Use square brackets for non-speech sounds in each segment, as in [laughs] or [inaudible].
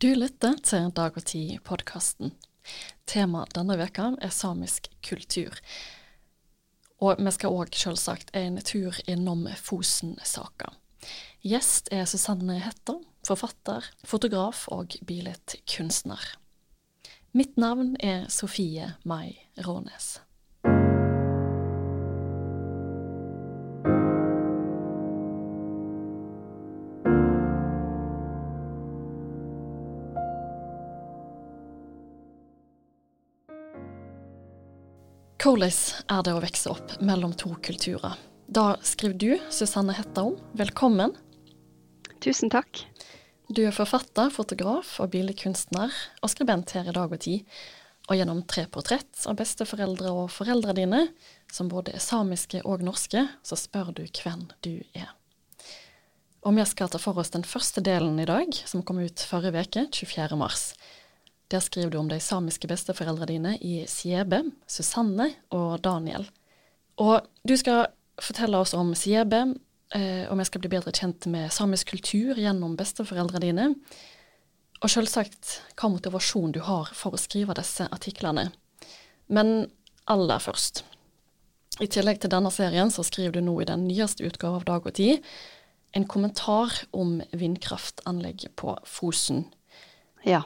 Du lytter til Dag og Tid-podkasten. Temaet denne veka er samisk kultur. Og vi skal òg selvsagt en tur innom Fosen-saka. Gjest er Susanne Hetter, forfatter, fotograf og billedkunstner. Mitt navn er Sofie Mai Rånes. Hvordan er det å vokse opp mellom to kulturer? Da skriver du, Susanne Hetta, om. Velkommen. Tusen takk. Du er forfatter, fotograf og billedkunstner, og skribent her i Dag og Tid. Og gjennom tre portrett av besteforeldre og foreldre dine, som både er samiske og norske, så spør du hvem du er. Og vi skal ta for oss den første delen i dag, som kom ut forrige uke, 24. mars. Der skriver du om de samiske besteforeldrene dine i Siebe, Susanne og Daniel. Og du skal fortelle oss om Siebe, eh, og vi skal bli bedre kjent med samisk kultur gjennom besteforeldrene dine. Og selvsagt hva motivasjon du har for å skrive disse artiklene. Men aller først. I tillegg til denne serien så skriver du nå i den nyeste utgave av Dag og Tid en kommentar om vindkraftanlegget på Fosen. Ja.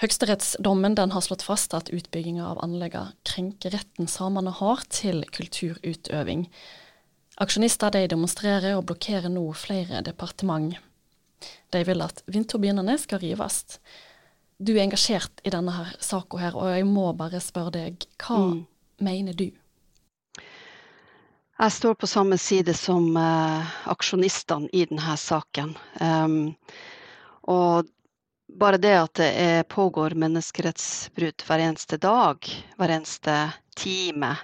Høyesterettsdommen har slått fast at utbygginga av anleggene krenker retten samene har til kulturutøving. Aksjonister de demonstrerer og blokkerer nå flere departement. De vil at vindturbinene skal rives. Du er engasjert i denne her saka her, og jeg må bare spørre deg, hva mm. mener du? Jeg står på samme side som uh, aksjonistene i denne saken. Um, og bare det at det pågår menneskerettsbrudd hver eneste dag, hver eneste time,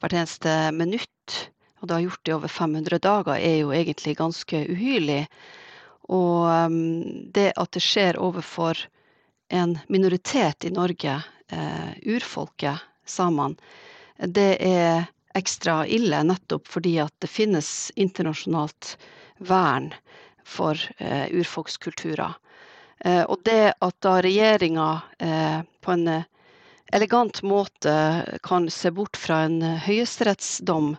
hvert eneste minutt, og det har gjort det i over 500 dager, er jo egentlig ganske uhyrlig. Og um, det at det skjer overfor en minoritet i Norge, uh, urfolket, samene, det er ekstra ille nettopp fordi at det finnes internasjonalt vern for uh, urfolkskulturer. Eh, og det at da regjeringa eh, på en eh, elegant måte kan se bort fra en høyesterettsdom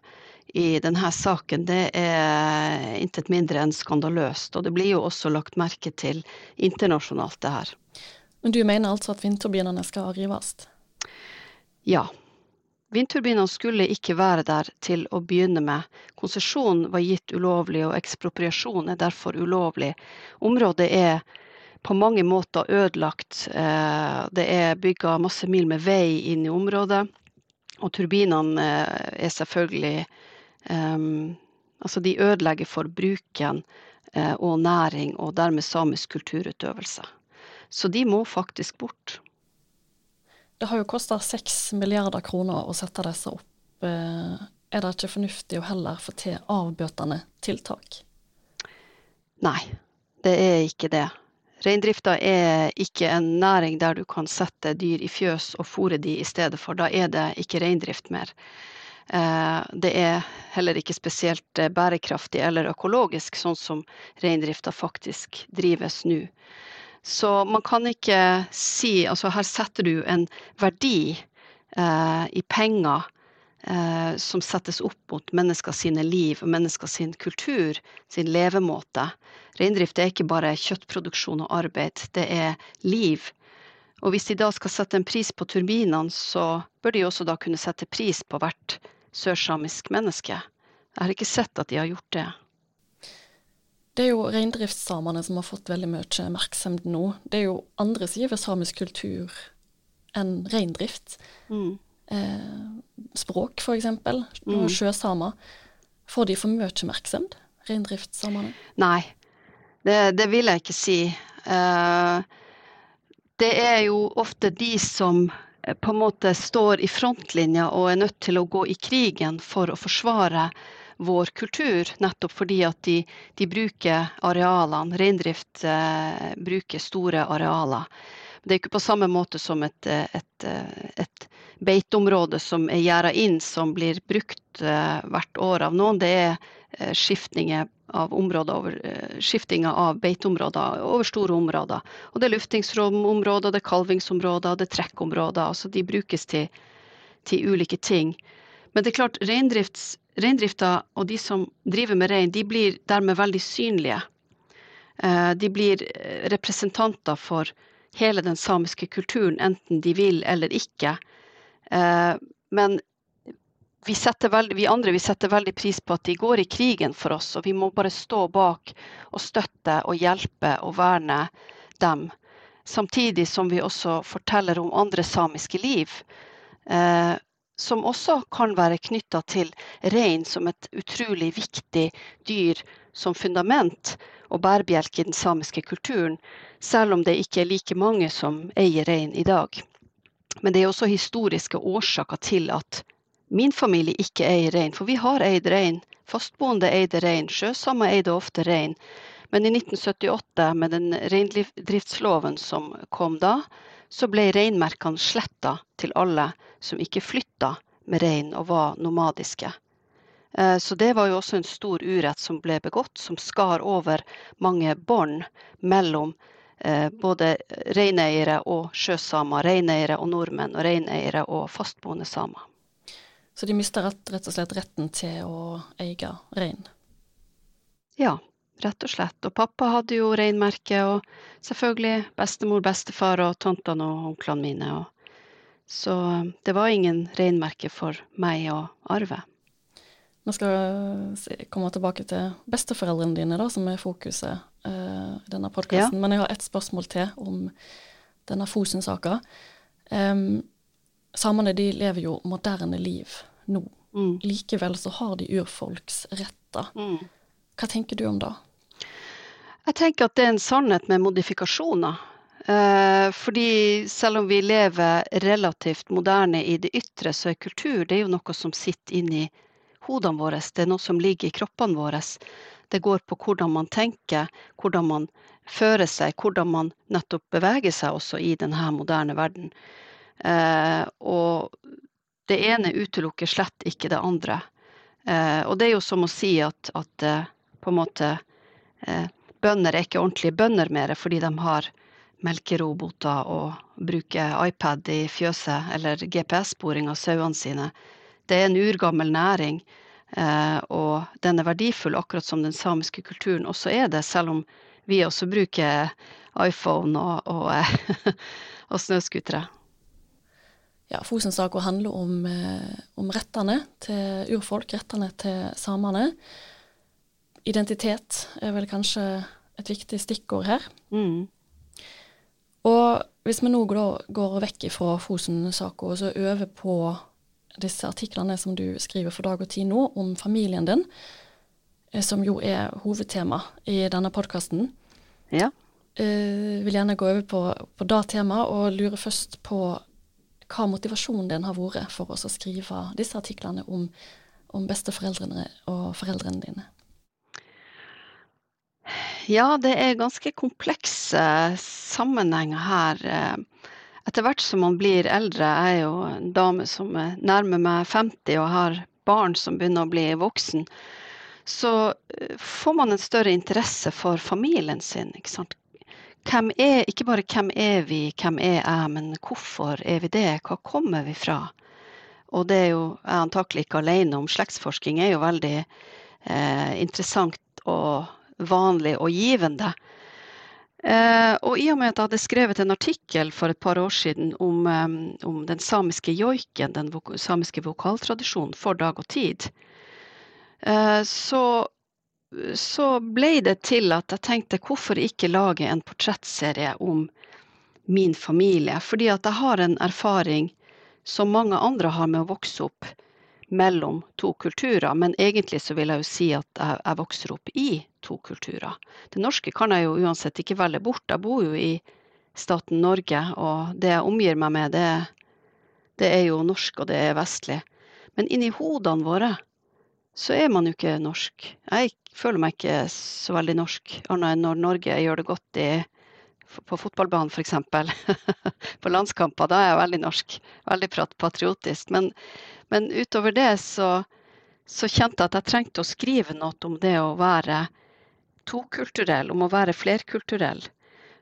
i denne saken, det er intet mindre enn skandaløst. Og det blir jo også lagt merke til internasjonalt, det her. Men du mener altså at vindturbinene skal rives? Ja. Vindturbinene skulle ikke være der til å begynne med. Konsesjonen var gitt ulovlig, og ekspropriasjon er derfor ulovlig. Området er på mange måter ødelagt. Eh, det er bygga masse mil med vei inn i området. Og turbinene eh, er selvfølgelig um, Altså, de ødelegger for bruken og næring, og dermed samisk kulturutøvelse. Så de må faktisk bort. Det har jo kosta seks milliarder kroner å sette disse opp. Er det ikke fornuftig å heller få til avbøtende tiltak? Nei, det er ikke det. Reindrifta er ikke en næring der du kan sette dyr i fjøs og fôre de i stedet for. Da er det ikke reindrift mer. Eh, det er heller ikke spesielt eh, bærekraftig eller økologisk, sånn som reindrifta faktisk drives nå. Så man kan ikke si Altså her setter du en verdi eh, i penger eh, som settes opp mot mennesker sine liv og mennesker sin kultur, sin levemåte. Reindrift er ikke bare kjøttproduksjon og arbeid, det er liv. Og hvis de da skal sette en pris på turbinene, så bør de også da kunne sette pris på hvert sørsamisk menneske. Jeg har ikke sett at de har gjort det. Det er jo reindriftssamene som har fått veldig mye oppmerksomhet nå. Det er jo andre sider ved samisk kultur enn reindrift. Mm eh, språk, f.eks., mm. sjøsamer. Får de for mye oppmerksomhet, reindriftssamene? Nei, det, det, vil jeg ikke si. Eh, det er jo ofte de som eh, på en måte står i frontlinja og er nødt til å gå i krigen for å forsvare vår kultur, nettopp fordi at de, de bruker arealene. Reindrift eh, bruker store arealer. Det er ikke på samme måte som et, et, et beiteområde som er gjerda inn, som blir brukt uh, hvert år av noen. Det er uh, skiftninger av områder, uh, skiftinga av beiteområder over store områder. Og det er luftingsromområder, det er kalvingsområder, det er trekkområder. Altså de brukes til, til ulike ting. Men det er klart, reindrifta og de som driver med rein, de blir dermed veldig synlige. De blir representanter for hele den samiske kulturen, enten de vil eller ikke. Uh, men vi, veldig, vi, andre vi setter veldig pris på at de går i krigen for oss, og vi må bare stå bak og støtte og hjelpe og verne dem. Samtidig som vi også forteller om andre samiske liv, eh, som også kan være knytta til rein som et utrolig viktig dyr som fundament og bærebjelke i den samiske kulturen, selv om det ikke er like mange som eier rein i dag. Men det er også historiske årsaker til at min familie ikke eier rein, for vi har eid rein. Fastboende eide rein, sjøsamer eide ofte rein. Men i 1978, med den reindriftsloven som kom da, så ble reinmerkene sletta til alle som ikke flytta med rein og var nomadiske. Eh, så det var jo også en stor urett som ble begått, som skar over mange bånd mellom både reineiere og sjøsamer, reineiere og nordmenn, og reineiere og fastboende samer. Så de mister rett, rett, og slett retten til å eie rein? Ja, rett og slett. Og pappa hadde jo reinmerke, og selvfølgelig bestemor, bestefar og tantene og onklene mine. Så um, det var ingen reinmerke for meg å arve. Vi skal komme tilbake til besteforeldrene dine, da, som er fokuset uh, i denne podkasten. Ja. Men jeg har ett spørsmål til om denne Fosen-saka. Um, samene de lever jo moderne liv nå. Mm. Likevel så har de urfolks retter. Mm. Hva tenker du om det? Jeg tenker at det er en sannhet med modifikasjoner. Eh, fordi selv om vi lever relativt moderne i det ytre, så er kultur det er jo noe som sitter inni hodene våre. Det er noe som ligger i kroppene våre. Det går på hvordan man tenker, hvordan man fører seg, hvordan man nettopp beveger seg også i denne moderne verden. Eh, og det ene utelukker slett ikke det andre. Eh, og det er jo som å si at, at eh, på en måte eh, bønder er ikke ordentlige bønder mer fordi de har melkeroboter og bruker iPad i fjøset eller GPS-sporing av sauene sine. Det er en urgammel næring, og den er verdifull, akkurat som den samiske kulturen også er det, selv om vi også bruker iPhone og, og, [laughs] og snøscootere ja, Fosen-saka handler om, eh, om, rettene til urfolk, rettene til samene. Identitet er vel kanskje et viktig stikkord her. Mm. Og hvis vi nå går, går vekk fra Fosen-saka og så over på disse artiklene som du skriver for Dag og Tid nå, om familien din, eh, som jo er hovedtema i denne podkasten. Ja. Uh, vil gjerne gå over på, på det temaet, og lurer først på hva motivasjonen din har vært for oss å skrive disse artiklene om, om besteforeldrene og foreldrene dine. Ja, det er ganske komplekse sammenhenger her. Etter hvert som man blir eldre, jeg er jo en dame som nærmer meg 50 og har barn som begynner å bli voksen, så får man en større interesse for familien sin. ikke sant? hvem er, ikke bare hvem er vi, hvem er jeg, men hvorfor er vi det? Hva kommer vi fra? Og det er jo jeg antakelig ikke alene om. Slektsforsking er jo veldig eh, interessant og vanlig og givende. Eh, og i og med at jeg hadde skrevet en artikkel for et par år siden om, om den samiske joiken, den vok samiske vokaltradisjonen for dag og tid, eh, så så ble det til at jeg tenkte hvorfor ikke lage en portrettserie om min familie? Fordi at jeg har en erfaring som mange andre har med å vokse opp mellom to kulturer. Men egentlig så vil jeg jo si at jeg, jeg vokser opp i to kulturer. Det norske kan jeg jo uansett ikke velge bort. Jeg bor jo i staten Norge, og det jeg omgir meg med, det, det er jo norsk, og det er vestlig. Men inni hodene våre så er man jo ikke norsk. Jeg føler meg ikke så veldig norsk, annet enn når Norge gjør det godt i, på fotballbanen f.eks. [laughs] på landskamper. Da er jeg veldig norsk. Veldig patriotisk. Men, men utover det så, så, kjente jeg at jeg trengte å skrive noe om det å være tokulturell, om å være flerkulturell.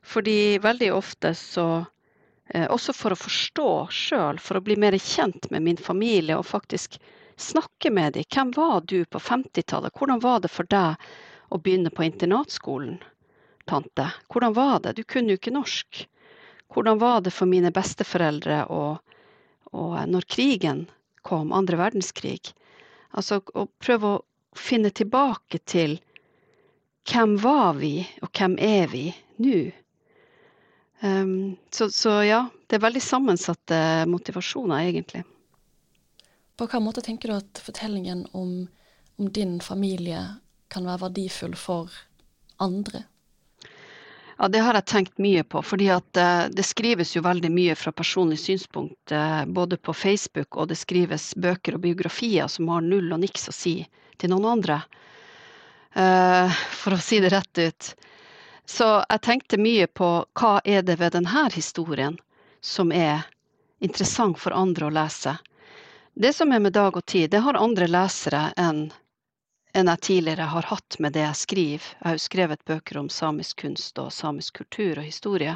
Fordi veldig ofte så eh, Også for å forstå sjøl, for å bli mer kjent med min familie og faktisk snakke med dem. Hvem var du på 50-tallet? Hvordan var det for deg å begynne på internatskolen, tante? Hvordan var det? Du kunne jo ikke norsk. Hvordan var det for mine besteforeldre og, og når krigen kom, andre verdenskrig? Altså å prøve å finne tilbake til hvem var vi, og hvem er vi nå? Um, så, så, ja, det er veldig sammensatte motivasjoner, egentlig. På hvilken måte tenker du at fortellingen om, om, din familie kan være verdifull for andre? Ja, Det har jeg tenkt mye på. fordi at uh, Det skrives jo veldig mye fra personlig synspunkt, uh, både på Facebook og det skrives bøker og biografier som har null og niks å si til noen andre. Uh, for å si det rett ut. Så jeg tenkte mye på hva er det ved denne historien som er interessant for andre å lese. Det som er med Dag og Tid, det har andre lesere enn enn jeg tidligere har hatt med det jeg skriver. Jeg har jo skrevet bøker om samisk kunst og samisk kultur og historie.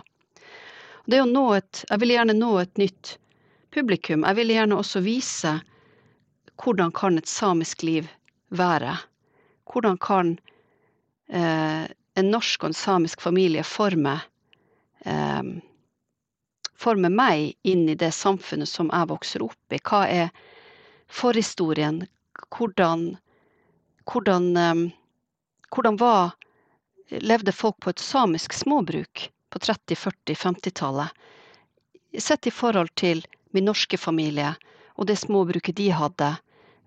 Nå et, jeg vil gjerne nå et nytt publikum. Jeg vil gjerne også vise hvordan kan et samisk liv være. Hvordan kan eh, en norsk og en samisk familie forme eh, forme meg inn i det samfunnet som jeg vokser opp i? Hva er forhistorien? Hvordan, hvordan, eh, hvordan var, levde folk på et samisk småbruk på 30-, 40-, 50-tallet? Sett i forhold til min norske familie og det småbruket de hadde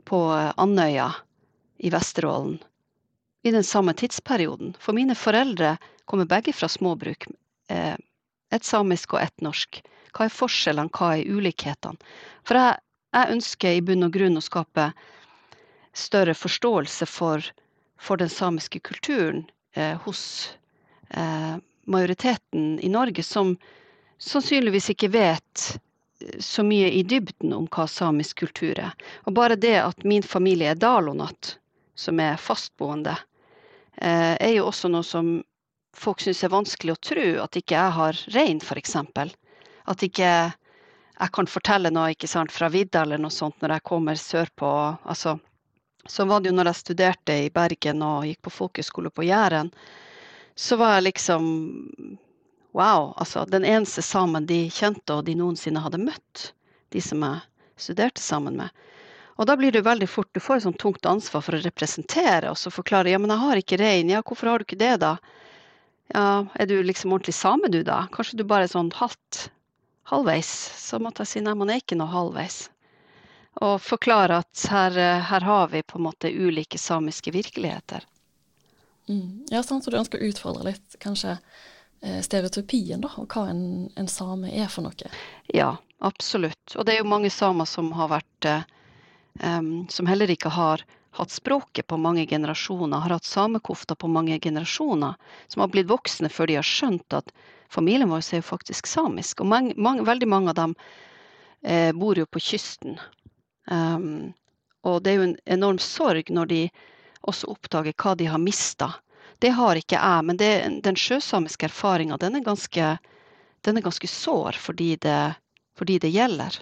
på Andøya i Vesterålen i den samme tidsperioden. For mine foreldre kommer begge fra småbruk. Eh, et samisk og et norsk. Hva er forskjellene, hva er ulikhetene? For jeg, jeg, ønsker i bunn og grunn å skape større forståelse for, for den samiske kulturen eh, hos eh, majoriteten i Norge, som sannsynligvis ikke vet eh, så mye i dybden om hva samisk kultur er. Og bare det at min familie er dalonat, som er fastboende, Eh, er jo også noe som folk syns er vanskelig å tro. At ikke jeg har rein, f.eks. At ikke jeg kan fortelle noe ikke sant, fra vidda eller noe sånt når jeg kommer sørpå. Altså, så var det jo når jeg studerte i Bergen og gikk på folkehøyskole på Jæren, så var jeg liksom Wow. Altså, den eneste samen de kjente og de noensinne hadde møtt, de som jeg studerte sammen med. Og da blir det veldig fort Du får et sånt tungt ansvar for å representere og så forklare ja, men jeg har ikke rein. Ja, hvorfor har du ikke det, da? Ja, er du liksom ordentlig same, du, da? Kanskje du bare er sånn halvt halvveis? Så måtte jeg si nei, man er ikke noe halvveis. Og forklare at her, her har vi på en måte ulike samiske virkeligheter. Mm. Ja, sant, så du ønsker å utfordre litt kanskje eh, stereotypien, da, og hva en, en, same er for noe? Ja, absolutt. Og det er jo mange samer som har vært um, som heller ikke har hatt språket på mange generasjoner, har hatt samekofta på mange generasjoner, som har blitt voksne før de har skjønt at familien vår er jo faktisk samisk. Og mange, mange, veldig mange av dem eh, bor jo på kysten. Um, og det er jo en enorm sorg når de også oppdager hva de har mista. Det har ikke jeg, men det, den sjøsamiske erfaringa den, den, er ganske sår fordi det, fordi det gjelder.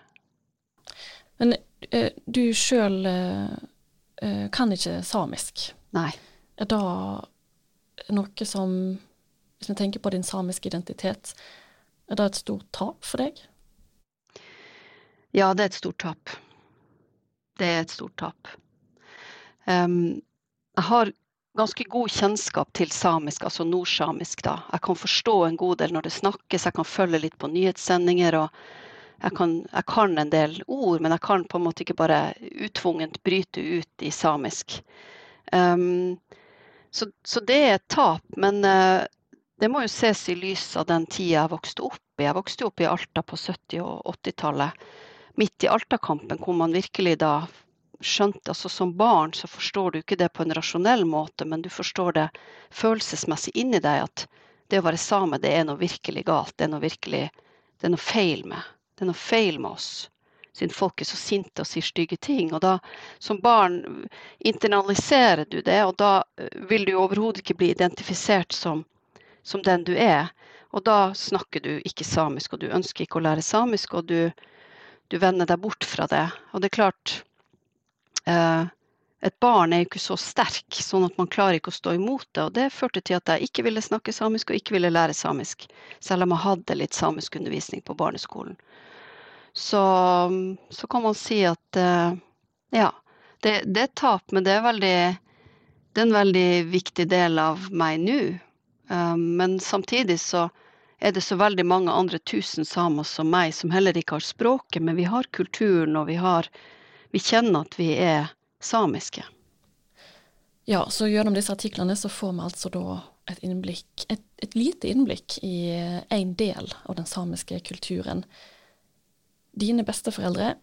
Men Eh, du sjøl eh, eh, kan ikke samisk. Nei. Er det noe som Hvis vi tenker på din samiske identitet, er det et stort tap for deg? Ja, det er et stort tap. Det er et stort tap. Um, jeg har ganske god kjennskap til samisk, altså nordsamisk. da. Jeg kan forstå en god del når det snakkes, jeg kan følge litt på nyhetssendinger. og jeg kan, jeg kan, en del ord, men jeg kan på en måte ikke bare utvungent bryte ut i samisk. Um, så, så, det er et tap. Men uh, det må jo ses i lys av den tida jeg vokste opp i. Jeg vokste opp i Alta på 70- og 80-tallet. Midt i Alta-kampen, hvor man virkelig da skjønte altså Som barn så forstår du ikke det på en rasjonell måte, men du forstår det følelsesmessig inni deg at det å være same, det er noe virkelig galt. Det er noe virkelig det er noe feil med. Det er noe feil med oss. siden folk er så sinte og sier stygge ting. Og da som barn internaliserer du det, og da eh, vil du overhodet ikke bli identifisert som, som, den du er. Og da snakker du ikke samisk, og du ønsker ikke å lære samisk, og du, du vender deg bort fra det. Og det er klart eh, et barn er jo ikke så sterk, sånn at man klarer ikke å stå imot det. Og det førte til at jeg ikke ville snakke samisk og ikke ville lære samisk, selv om jeg hadde litt samisk undervisning på barneskolen. Så, så kan man si at eh, ja, det, det, er tap, men det er, veldig, det er en veldig viktig del av meg nå. Um, men samtidig så er det så veldig mange andre tusen samer som meg som heller ikke har språket, men vi har kulturen, og vi, har, vi kjenner at vi er samiske. Ja, så gjennom disse artiklene så får vi altså da et innblikk, et, et lite innblikk i en del av den samiske kulturen. Dine besteforeldre,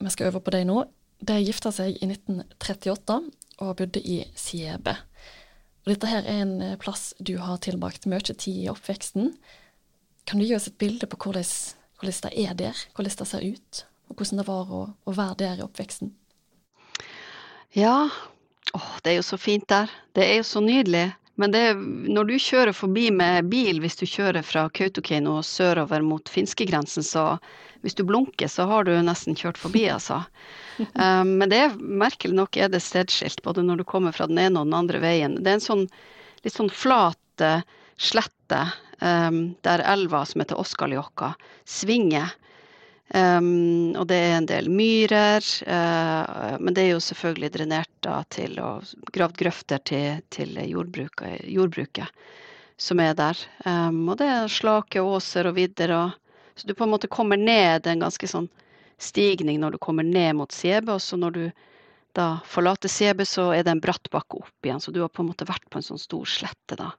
vi skal øve på deg nå, de gifta seg i 1938 og bodde i Siebe. Og dette her er en plass du har tilbrakt mye tid i oppveksten. Kan du gi oss et bilde på hvordan, hvordan det er der, hvordan det ser ut, og hvordan det var å, å være der i oppveksten? Ja. Åh, det er jo så fint der. Det er jo så nydelig. Men det, når du kjører forbi med bil, hvis du kjører fra Kautokeino og sørover mot finskegrensen, så hvis du blunker, så har du nesten kjørt forbi, [laughs] altså. Um, men det er merkelig nok er det stedskilt, både når du kommer fra den ene og den andre veien. Det er en sånn litt sånn flat uh, slette um, der elva som heter oskaljokka svinger. Um, og det er en del myrer, uh, men det er jo selvfølgelig drenert da, til og gravd grøfter til, til jordbruket, jordbruket, som er der. Um, og det er slake åser og vidder. Og, så du på en måte kommer ned en ganske sånn stigning når du kommer ned mot Sebe. Og så når du da forlater Sebe, så er det en bratt bakke opp igjen. Så du har på en måte vært på en sånn stor slette, da.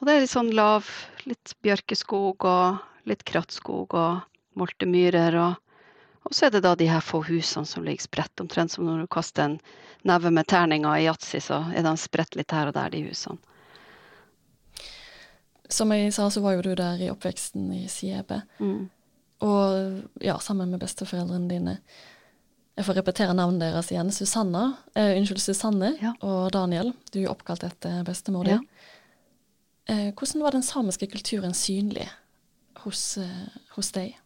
Og det er litt sånn lav, litt bjørkeskog og litt krattskog og moltemyrer. Og, og, så er det da de her få husene som ligger spredt, omtrent som når du kaster en neve med terninger i yatzy, så er de spredt litt her og der, de husene. Som jeg sa, så var jo du der i oppveksten i Siebe. Mm. Og ja, sammen med besteforeldrene dine. Jeg får repetere navnet deres igjen. Susanna, eh, unnskyld, Susanne ja. og Daniel. Du er oppkalt etter bestemor di. Ja. Eh, hvordan var den samiske kulturen synlig hos, eh, hos deg?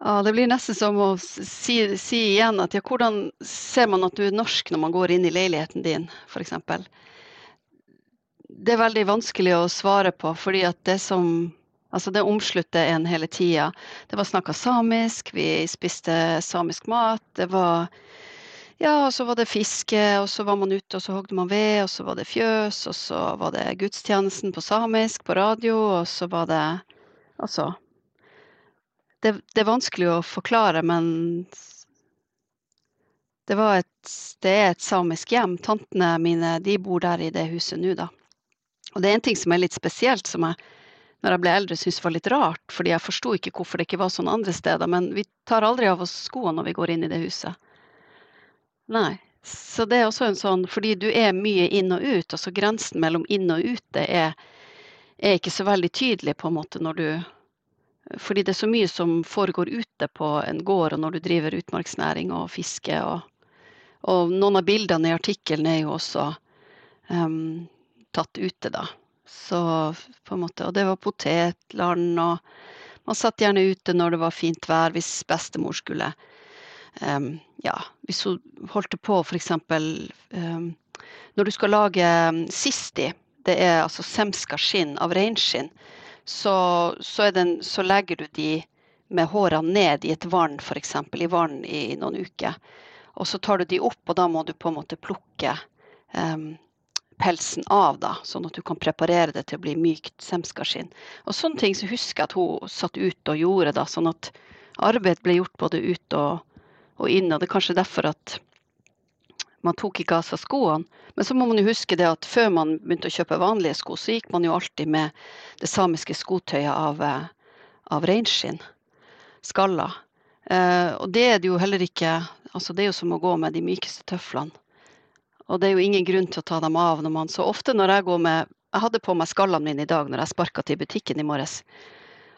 Ja, Det blir nesten som å si, si, igjen at ja, hvordan ser man at du er norsk når man går inn i leiligheten din, f.eks. Det er veldig vanskelig å svare på, fordi at det som Altså det omslutter en hele tida. Det var snakka samisk, vi spiste samisk mat. Det var Ja, og så var det fiske, og så var man ute og så hogde man ved, og så var det fjøs, og så var det gudstjenesten på samisk på radio, og så var det Altså det, det, er vanskelig å forklare, men det, et, det, er et samisk hjem. Tantene mine de bor der i det huset nå, da. Og det er en ting som er litt spesielt, som jeg når jeg ble eldre syntes var litt rart, fordi jeg forsto ikke hvorfor det ikke var sånn andre steder. Men vi tar aldri av oss skoene når vi går inn i det huset. Nei. Så det er også en sånn Fordi du er mye inn og ut, altså grensen mellom inn og ute er, er ikke så veldig tydelig på en måte når du fordi det er så mye som foregår ute på en gård, og når du driver utmarksnæring og fiske. Og, og noen av bildene i artikkelen er jo også um, tatt ute, da. Så på en måte, Og det var potetland, og man satt gjerne ute når det var fint vær, hvis bestemor skulle Ja, hvis hun holdt på f.eks. Um, når du skal lage sisti, det er altså semska skinn av reinskinn så, så, så, legger du de med hårene ned i et vann, f.eks. i vann i noen uker. Og så tar du de opp, og da må du på en måte plukke um, pelsen av, da, sånn at du kan preparere det til å bli mykt semskaskinn. Og sånne ting så husker jeg at hun satt ut og gjorde, da, sånn at arbeid ble gjort både ut og, og innad. Det er kanskje derfor at man tok ikke av seg skoene. Men så må man jo huske det at før man begynte å kjøpe vanlige sko, så gikk man jo alltid med det samiske skotøyet av, eh, av reinskinn. Skalla. Eh, og det er det jo heller ikke Altså det er jo som å gå med de mykeste tøflene. Og det er jo ingen grunn til å ta dem av når man Så ofte når jeg går med Jeg hadde på meg skallene mine i dag når jeg sparka til butikken i morges.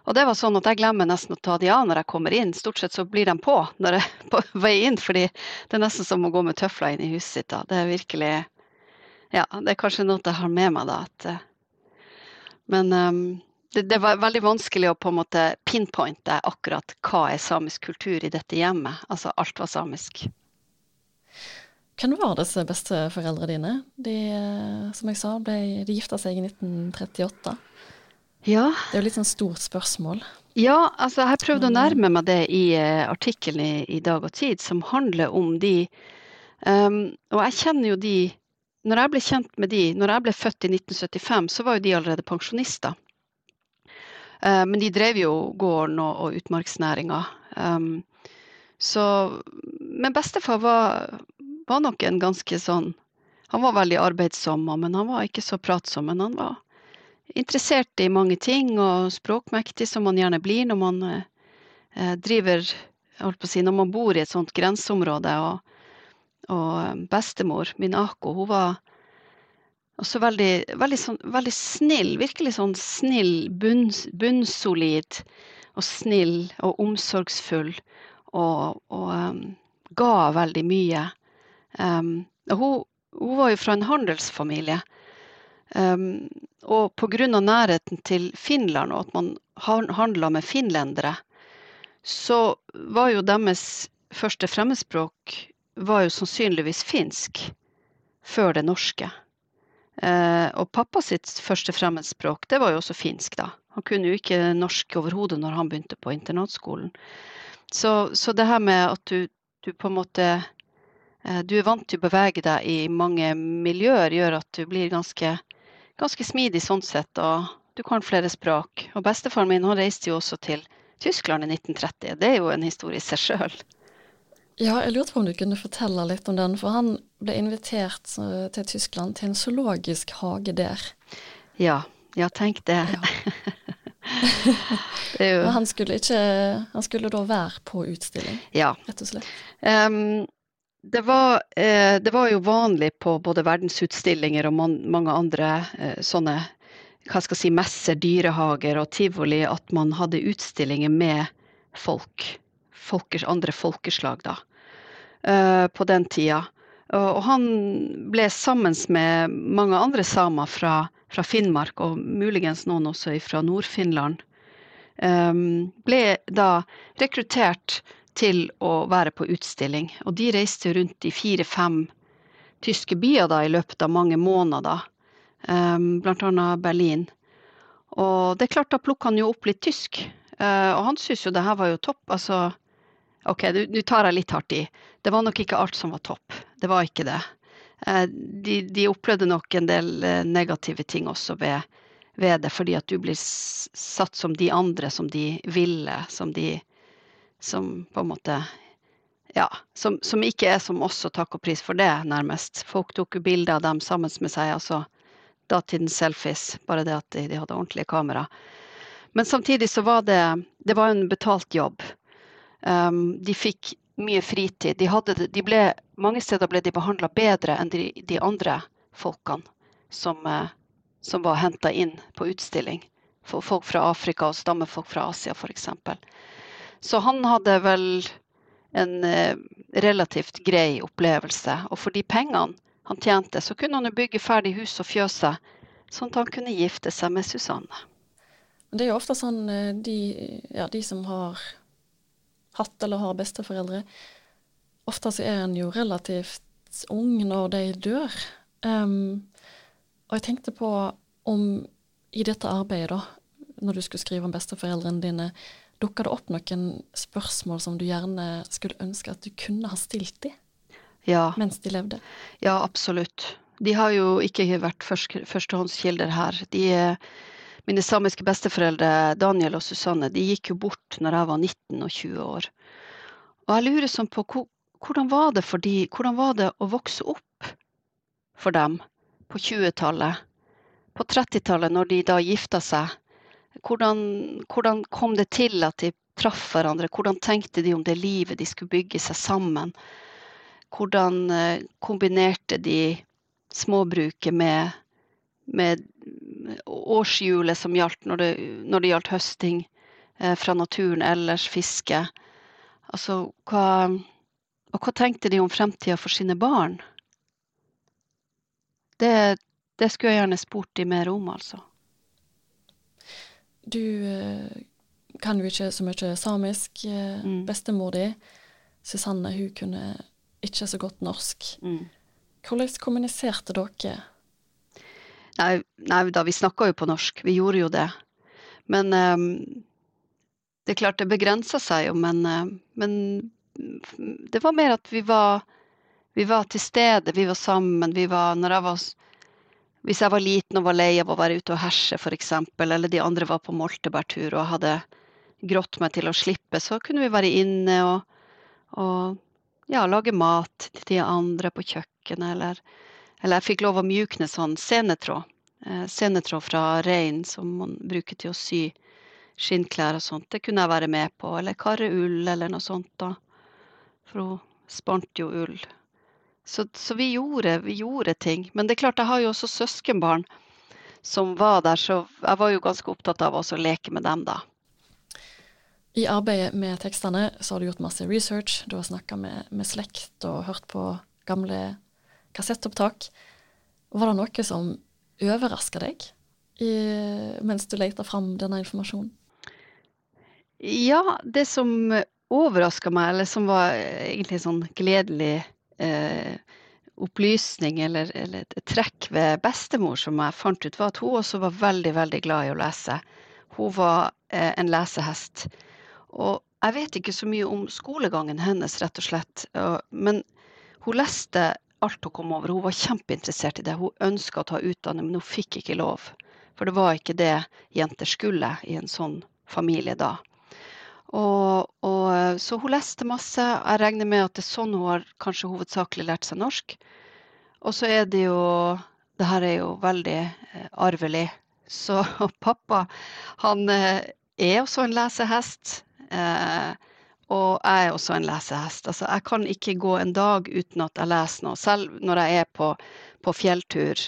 Og det var sånn at jeg glemmer nesten å ta de av når jeg kommer inn. Stort sett så blir de på når jeg er på [laughs] vei inn, fordi det er nesten som å gå med tøfler inn i huset sitt. da. Det er virkelig Ja, det er kanskje noe jeg har med meg, da. At, eh, men um, det, det, var veldig vanskelig å på en måte pinpointe akkurat hva er samisk kultur i dette hjemmet. Altså alt var samisk. Hvem var disse besteforeldrene dine? De, eh, som jeg sa, ble, de gifta seg i 1938. Ja. Det er jo litt sånn stort spørsmål. Ja, altså jeg har prøvd å nærme meg det i uh, artikkelen i, i, Dag og Tid, som handler om de um, Og jeg kjenner jo de Når jeg ble kjent med de, når jeg ble født i 1975, så var jo de allerede pensjonister. Uh, men de drev jo gården og, og utmarksnæringa. Um, så Men bestefar var, var nok en ganske sånn Han var veldig arbeidsom, men han var ikke så pratsom. Men han var interessert i mange ting og språkmektig, som man gjerne blir når man eh, driver på å si, Når man bor i et sånt grenseområde. Og, og eh, bestemor, min Ako, hun var også veldig, veldig, sånn, veldig snill. Virkelig sånn snill, bunn, bunnsolid og snill og omsorgsfull. Og, og um, ga veldig mye. Um, og hun, hun var jo fra en handelsfamilie. Um, og pga. nærheten til Finland og at man handla med finlendere, så var jo deres første fremmedspråk var jo sannsynligvis finsk før det norske. Uh, og pappa sitt første fremmedspråk, det var jo også finsk, da. Han kunne jo ikke norsk overhodet når han begynte på internatskolen. Så, så det her med at du, du, på en måte uh, Du er vant til å bevege deg i mange miljøer, gjør at du blir ganske ganske smidig sånn sett, og du kan flere språk. Og bestefaren min han reiste jo også til Tyskland i 1930. Det er jo en historie i seg sjøl. Ja, jeg lurte på om du kunne fortelle litt om den, for han ble invitert eh, til Tyskland til en zoologisk hage der. Ja, ja tenk det. Ja. [laughs] det jo... han, skulle ikke, han skulle da være på utstilling, ja. rett og slett. Um, det var, eh, det var, jo vanlig på både verdensutstillinger og man, mange andre eh, sånne hva skal jeg si, messer, dyrehager og tivoli at man hadde utstillinger med folk. Folkers, andre folkeslag, da. Eh, på den tida. Og, han ble sammen med mange andre samer fra, fra Finnmark, og muligens noen også fra Nord-Finland, ble da rekruttert til å være på utstilling. Og de reiste rundt i fire-fem tyske byer da, i løpet av mange måneder, um, blant annet Berlin. Og det er klart, da plukka han jo opp litt tysk. Uh, og han syntes jo det her var jo topp. Altså, OK, nå tar jeg litt hardt i. Det var nok ikke alt som var topp. Det var ikke det. Uh, de, de, opplevde nok en del uh, negative ting også ved, ved, det, fordi at du blir satt som de andre, som de ville, som de som på en måte ja, som, som, ikke er som oss, og takk og pris for det, nærmest. Folk tok jo bilder av dem sammen med seg, altså datidens selfies, bare det at de, de, hadde ordentlige kamera. Men samtidig så var det, det var en betalt jobb. Um, de fikk mye fritid. De, hadde, de ble, mange steder ble de behandla bedre enn de, de, andre folkene som, uh, som var henta inn på utstilling. For folk fra Afrika og stammefolk fra Asia, f.eks. Så han hadde vel en eh, relativt grei opplevelse. Og for de pengene han tjente, så kunne han jo bygge ferdig hus og fjøse, sånn at han kunne gifte seg med Susanne. Det er jo ofte sånn eh, de, ja, de som har hatt eller har besteforeldre, ofte så er en jo relativt ung når de dør. Um, og jeg tenkte på om i dette arbeidet, da, når du skulle skrive om besteforeldrene dine, Dukka det opp noen spørsmål som du gjerne skulle ønske at du kunne ha stilt dem ja. mens de levde? Ja, absolutt. De har jo ikke vært førstehåndskilder her. De, mine samiske besteforeldre, Daniel og Susanne, de gikk jo bort når jeg var 19 og 20 år. Og jeg lurer sånn på hvordan var det for de, hvordan var det å vokse opp for dem på 20-tallet? På 30-tallet, når de da gifta seg hvordan, hvordan, kom det til at de traff hverandre? Hvordan tenkte de om det livet de skulle bygge seg sammen? Hvordan eh, kombinerte de småbruket med, med årshjulet som gjaldt når det, når det, gjaldt høsting? eh, fra naturen ellers, fiske. Altså, hva, og hva tenkte de om fremtida for sine barn? Det, det skulle jeg gjerne spurt de mer om, altså. Du eh, kan jo ikke så mye samisk. Eh, Mm. Bestemor di, Susanne, hun kunne ikke så godt norsk. Mm. Hvordan kommuniserte dere? Nei, nei da, vi snakka jo på norsk. Vi gjorde jo det. Men um, det er klart, det begrensa seg jo, men, eh, men det var mer at vi var, vi var til stede, vi var sammen. Vi var, når jeg var, hvis jeg var liten og var lei av å være ute og herse, f.eks., eller de andre var på moltebærtur og hadde grått meg til å slippe, så kunne vi være inne og, og ja, lage mat til de andre på kjøkkenet, eller eller jeg fikk lov å mjukne sånn senetråd. Eh, senetråd fra rein som man bruker til å sy skinnklær og sånt. Det kunne jeg være med på. Eller karre ull eller noe sånt. da. For hun spant jo ull. Så, så vi, gjorde, vi gjorde ting. Men det er klart, jeg har jo også søskenbarn som var der, så jeg var jo ganske opptatt av også å leke med dem, da. I arbeidet med tekstene så har du gjort masse research. Du har snakka med, med slekt og hørt på gamle kassettopptak. Var det noe som overraska deg i, mens du leita fram denne informasjonen? Ja, det som overraska meg, eller som var egentlig en sånn gledelig eh, opplysning eller, eller trekk ved bestemor som jeg fant ut, var at hun også var veldig, veldig glad i å lese. Hun var eh, en lesehest. Og jeg vet ikke så mye om skolegangen hennes, rett og slett. Men hun leste alt hun kom over. Hun var kjempeinteressert i det. Hun ønska å ta utdanning, men hun fikk ikke lov. For det var ikke det jenter skulle i en sånn familie da. Og, og, så hun leste masse. Jeg regner med at det er sånn hun har kanskje hovedsakelig lært seg norsk. Og så er det jo Det her er jo veldig eh, arvelig. Så [laughs] pappa, han eh, er også en lesehest. Eh, og jeg er også en lesehest. Altså, jeg kan ikke gå en dag uten at jeg leser noe. Selv når jeg er på, på fjelltur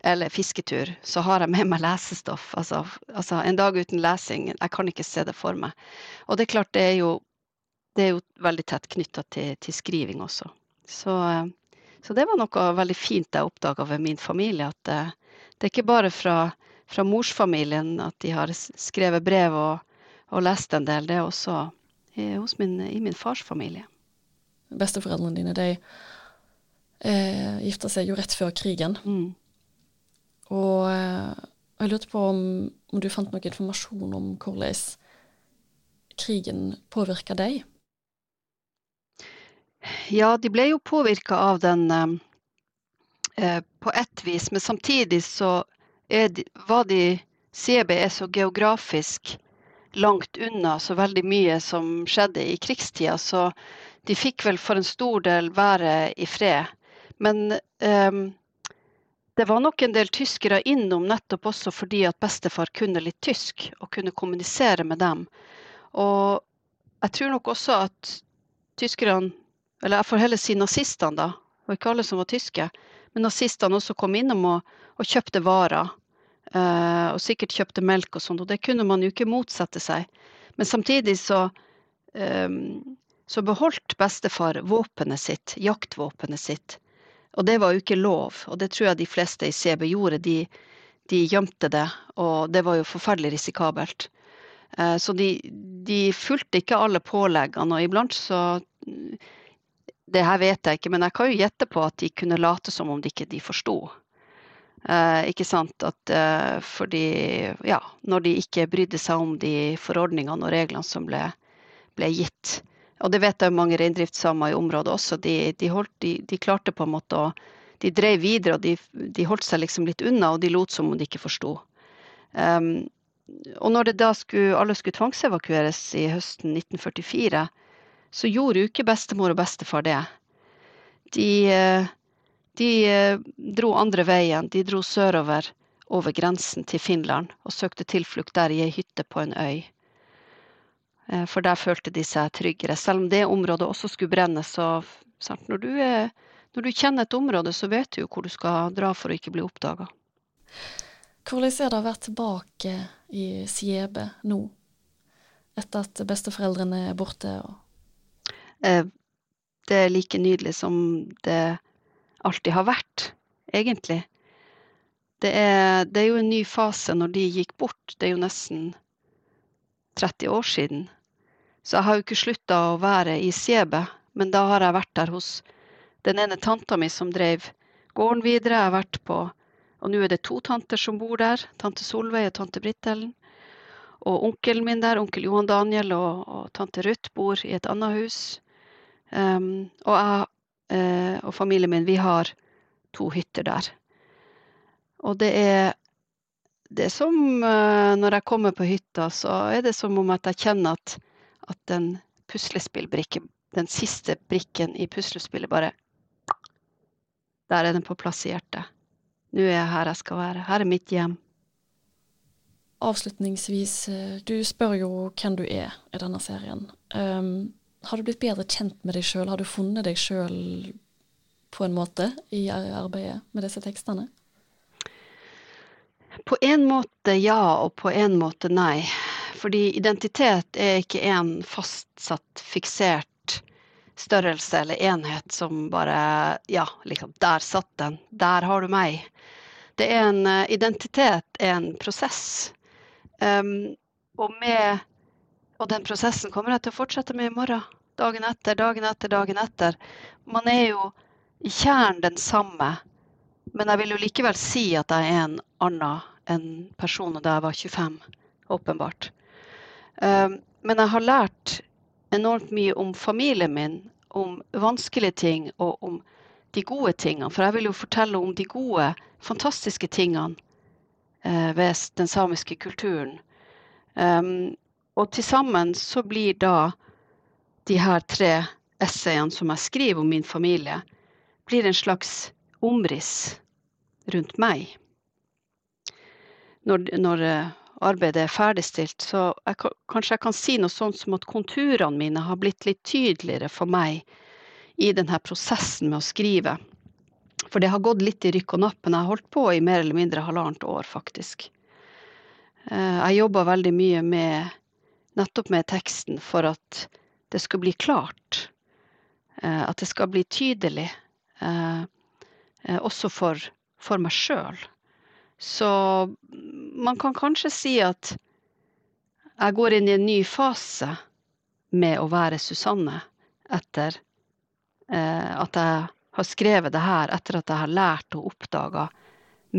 eller fisketur, så har jeg med meg lesestoff. Altså, altså, en dag uten lesing, jeg kan ikke se det for meg. Og det er klart, det er jo, det er jo veldig tett knytta til, til skriving også. Så, eh, så det var noe veldig fint jeg oppdaga ved min familie. At det, det er ikke bare fra, fra morsfamilien at de har skrevet brev og, og lest en del. Det er også i, hos min, i min fars familie. Besteforeldrene dine de eh, gifta seg jo rett før krigen. Mm. Og eh, jeg lurte på om, om du fant noe informasjon om hvordan krigen påvirka deg? Ja, de ble jo påvirka av den eh, eh, på ett vis, men samtidig så er de, var de CB er så geografisk langt unna så veldig mye som skjedde i krigstida, så de fikk vel for en stor del være i fred. Men eh, det var nok en del tyskere innom nettopp også fordi at bestefar kunne litt tysk og kunne kommunisere med dem. Og jeg tror nok også at tyskerne eller jeg får heller si nazistene, da. og ikke alle som var tyske. Men nazistene også kom innom og, og kjøpte varer. Uh, og sikkert kjøpte melk og sånt. Og det kunne man jo ikke motsette seg. Men samtidig så, um, så beholdt bestefar våpenet sitt, jaktvåpenet sitt. Og det var jo ikke lov. Og det tror jeg de fleste i CB gjorde. De, de gjemte det, og det var jo forferdelig risikabelt. Eh, så de, de fulgte ikke alle påleggene, og iblant så det her vet jeg ikke, men jeg kan jo gjette på at de kunne late som om de ikke de forsto. Eh, ikke sant? At, eh, fordi, ja, når de ikke brydde seg om de forordningene og reglene som ble, ble gitt. Og det vet jeg mange reindriftssamer i området også. De, de, holdt, de, de klarte på en måte å De drev videre, og de, holdt seg liksom litt unna, og de lot som om de ikke forsto. Um, og når det da skulle, alle skulle tvangsevakueres i høsten 1944, så gjorde jo ikke bestemor og bestefar det. De, de eh, dro andre veien. De dro sørover over grensen til Finland og søkte tilflukt der i ei hytte på en øy. Eh, For der følte de seg tryggere. Selv om det området også skulle brennes, så sant, når, du er, når du kjenner et område, så vet du jo hvor du skal dra for å ikke bli oppdaga. Hvordan er det å være tilbake i Siebe nå? etter at besteforeldrene er borte? Eh, det er like nydelig som det alltid har vært, egentlig. Det er, det er jo en ny fase når de gikk bort. Det er jo nesten 30 år siden. Så jeg har jo ikke slutta å være i Siebe, men da har jeg vært der hos den ene tanta mi som drev gården videre. Jeg har vært på Og nå er det to tanter som bor der. Tante Solveig og tante Britt-Ellen. Og onkelen min der, onkel Johan Daniel og, og tante Ruth bor i et annet hus. Um, og jeg uh, og familien min, vi har to hytter der. Og det er det er som uh, når jeg kommer på hytta, så er det som om at jeg kjenner at, at den puslespillbrikken, den siste brikken i puslespillet, bare Der er den på plass i hjertet. Nå er jeg her jeg skal være. Her er mitt hjem. Avslutningsvis, eh, du spør jo hvem du er i denne serien. Um, har du blitt bedre kjent med deg sjøl? Har du funnet deg sjøl på en måte i arbeidet med disse tekstene? På en måte ja, og på en måte nei. Fordi identitet er ikke en fastsatt, fiksert størrelse eller enhet som bare Ja, liksom, der satt den. Der har du meg. Det er en uh, Identitet en prosess. Um, og, med, og den prosessen kommer jeg til å fortsette med i morgen. Dagen etter, dagen etter, dagen etter. Man er jo i kjernen den samme, men jeg vil jo likevel si at jeg er en annen enn personen da jeg var 25, åpenbart. Um, men jeg har lært enormt mye om familien min, om vanskelige ting og om de gode tingene. For jeg vil jo fortelle om de gode, fantastiske tingene eh, ved den samiske kulturen. Um, og til sammen så blir da de her tre essayene som jeg skriver om min familie, blir en slags omriss rundt meg. Når, når eh, arbeidet er ferdigstilt, så jeg, kanskje jeg kan si noe sånt som at konturene mine har blitt litt tydeligere for meg i denne prosessen med å skrive. For det har gått litt i rykk og napp, men jeg har holdt på i mer eller mindre halvannet år, faktisk. Eh, jeg jobba veldig mye med nettopp med teksten for at det skal bli klart. Eh, at det skal bli tydelig. Eh, også for, for meg sjøl. Så man kan kanskje si at jeg går inn i en ny fase med å være Susanne etter eh, at jeg har skrevet det her, etter at jeg har lært og oppdaga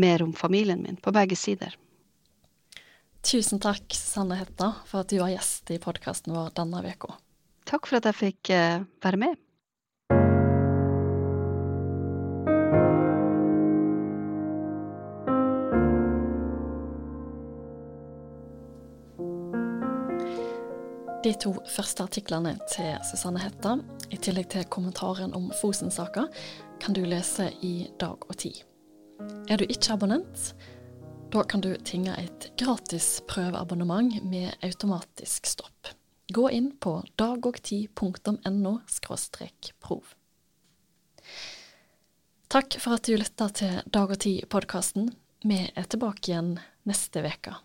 mer om familien min på begge sider. Tusen takk, Susanne Hetta, for at du var gjest i podkasten vår denne uka. Takk for at jeg fikk eh, være med. De to første artiklene til Susanne Hetta, i tillegg til kommentaren om Fosen-saka, kan du lese i Dag og Tid. Er du ikke abonnent? Da kan du tinge et gratis prøveabonnement med automatisk stopp. Gå inn på dagogtid.no prov. Takk for at du lytta til Dag og Tid-podkasten. Vi er tilbake igjen neste uke.